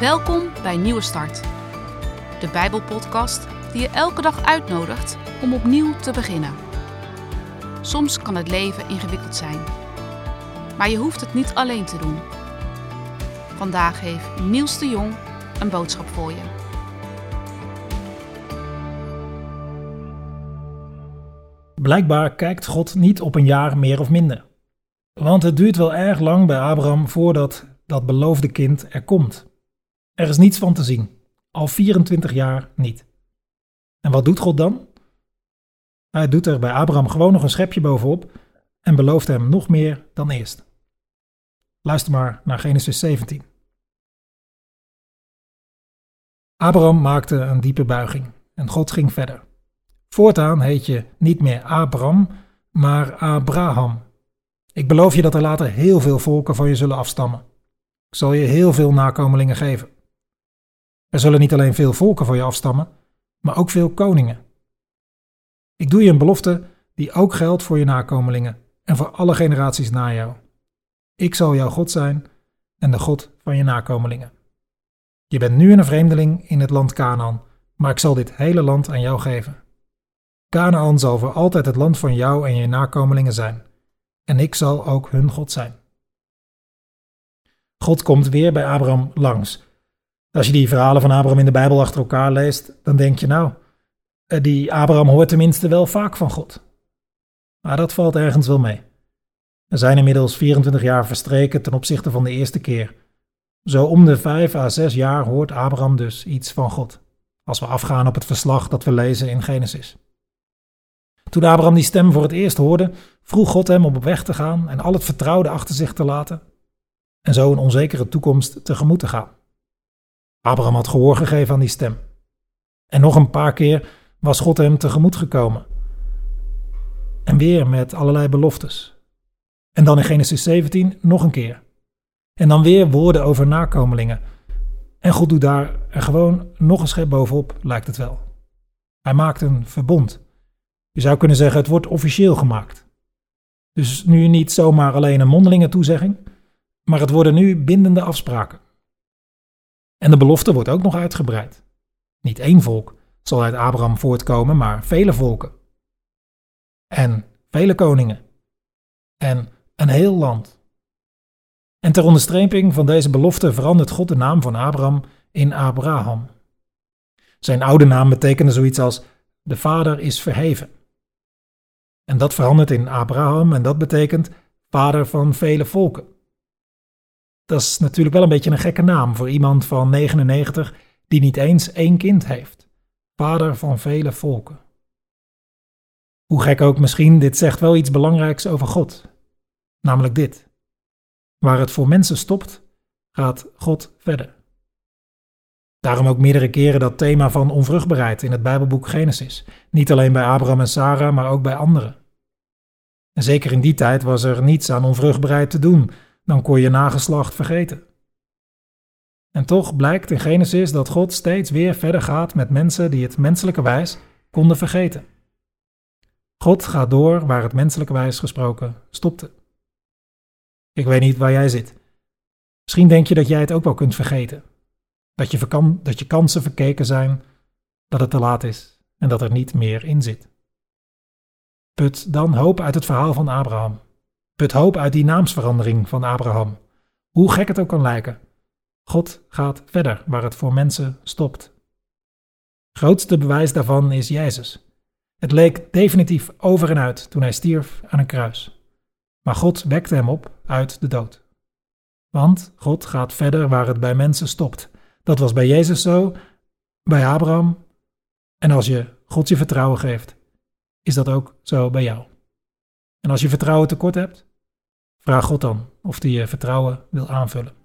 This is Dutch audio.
Welkom bij Nieuwe Start, de Bijbelpodcast die je elke dag uitnodigt om opnieuw te beginnen. Soms kan het leven ingewikkeld zijn, maar je hoeft het niet alleen te doen. Vandaag heeft Niels de Jong een boodschap voor je. Blijkbaar kijkt God niet op een jaar meer of minder. Want het duurt wel erg lang bij Abraham voordat dat beloofde kind er komt. Er is niets van te zien. Al 24 jaar niet. En wat doet God dan? Hij doet er bij Abraham gewoon nog een schepje bovenop en belooft hem nog meer dan eerst. Luister maar naar Genesis 17. Abraham maakte een diepe buiging en God ging verder. Voortaan heet je niet meer Abraham, maar Abraham. Ik beloof je dat er later heel veel volken van je zullen afstammen. Ik zal je heel veel nakomelingen geven. Er zullen niet alleen veel volken van je afstammen, maar ook veel koningen. Ik doe je een belofte die ook geldt voor je nakomelingen en voor alle generaties na jou. Ik zal jouw God zijn en de God van je nakomelingen. Je bent nu een vreemdeling in het land Canaan, maar ik zal dit hele land aan jou geven. Canaan zal voor altijd het land van jou en je nakomelingen zijn, en ik zal ook hun God zijn. God komt weer bij Abraham langs. Als je die verhalen van Abraham in de Bijbel achter elkaar leest, dan denk je nou, eh, die Abraham hoort tenminste wel vaak van God. Maar dat valt ergens wel mee. Er zijn inmiddels 24 jaar verstreken ten opzichte van de eerste keer. Zo om de 5 à 6 jaar hoort Abraham dus iets van God, als we afgaan op het verslag dat we lezen in Genesis. Toen Abraham die stem voor het eerst hoorde, vroeg God hem om op weg te gaan en al het vertrouwde achter zich te laten en zo een onzekere toekomst tegemoet te gaan. Abraham had gehoor gegeven aan die stem. En nog een paar keer was God hem tegemoet gekomen. En weer met allerlei beloftes. En dan in Genesis 17 nog een keer. En dan weer woorden over nakomelingen. En God doet daar er gewoon nog een schep bovenop, lijkt het wel. Hij maakt een verbond. Je zou kunnen zeggen, het wordt officieel gemaakt. Dus nu niet zomaar alleen een mondelinge toezegging, maar het worden nu bindende afspraken. En de belofte wordt ook nog uitgebreid. Niet één volk zal uit Abraham voortkomen, maar vele volken. En vele koningen. En een heel land. En ter onderstreping van deze belofte verandert God de naam van Abraham in Abraham. Zijn oude naam betekende zoiets als de vader is verheven. En dat verandert in Abraham en dat betekent vader van vele volken. Dat is natuurlijk wel een beetje een gekke naam voor iemand van 99 die niet eens één kind heeft. Vader van vele volken. Hoe gek ook misschien, dit zegt wel iets belangrijks over God. Namelijk dit. Waar het voor mensen stopt, gaat God verder. Daarom ook meerdere keren dat thema van onvruchtbaarheid in het Bijbelboek Genesis. Niet alleen bij Abraham en Sarah, maar ook bij anderen. En zeker in die tijd was er niets aan onvruchtbaarheid te doen, dan kon je nageslacht vergeten. En toch blijkt in Genesis dat God steeds weer verder gaat met mensen die het menselijke wijs konden vergeten. God gaat door waar het menselijke wijs gesproken stopte. Ik weet niet waar jij zit. Misschien denk je dat jij het ook wel kunt vergeten. Dat je, dat je kansen verkeken zijn, dat het te laat is en dat er niet meer in zit. Put dan hoop uit het verhaal van Abraham. Put hoop uit die naamsverandering van Abraham. Hoe gek het ook kan lijken. God gaat verder waar het voor mensen stopt. Grootste bewijs daarvan is Jezus. Het leek definitief over en uit toen hij stierf aan een kruis. Maar God wekte hem op uit de dood. Want God gaat verder waar het bij mensen stopt. Dat was bij Jezus zo, bij Abraham. En als je God je vertrouwen geeft, is dat ook zo bij jou. En als je vertrouwen tekort hebt, vraag God dan of hij je vertrouwen wil aanvullen.